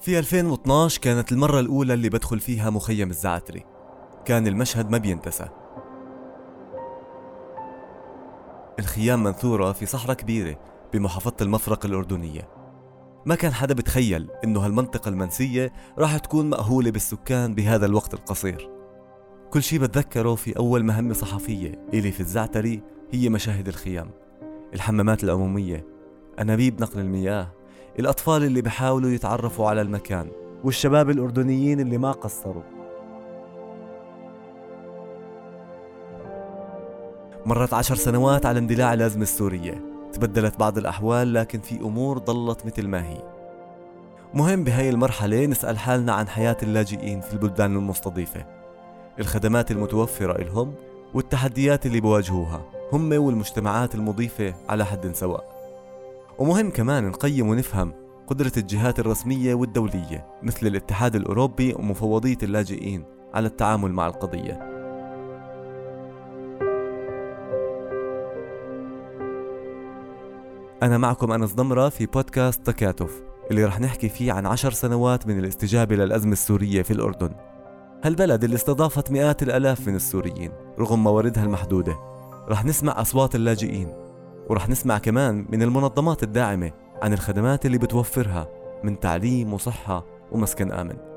في 2012 كانت المرة الأولى اللي بدخل فيها مخيم الزعتري. كان المشهد ما بينتسى. الخيام منثورة في صحراء كبيرة بمحافظة المفرق الأردنية. ما كان حدا بتخيل إنه هالمنطقة المنسية راح تكون مأهولة بالسكان بهذا الوقت القصير. كل شي بتذكره في أول مهمة صحفية إلي في الزعتري هي مشاهد الخيام. الحمامات العمومية أنابيب نقل المياه الأطفال اللي بحاولوا يتعرفوا على المكان والشباب الأردنيين اللي ما قصروا. مرت عشر سنوات على اندلاع الأزمة السورية. تبدلت بعض الأحوال لكن في أمور ضلت مثل ما هي. مهم بهاي المرحلة نسأل حالنا عن حياة اللاجئين في البلدان المستضيفة. الخدمات المتوفرة لهم والتحديات اللي بواجهوها هم والمجتمعات المضيفة على حد سواء. ومهم كمان نقيم ونفهم قدرة الجهات الرسمية والدولية مثل الاتحاد الأوروبي ومفوضية اللاجئين على التعامل مع القضية. أنا معكم أنس ضمرة في بودكاست تكاتف اللي رح نحكي فيه عن عشر سنوات من الاستجابة للأزمة السورية في الأردن. هالبلد اللي استضافت مئات الألاف من السوريين رغم مواردها المحدودة رح نسمع أصوات اللاجئين. ورح نسمع كمان من المنظمات الداعمة عن الخدمات اللي بتوفرها من تعليم وصحة ومسكن آمن.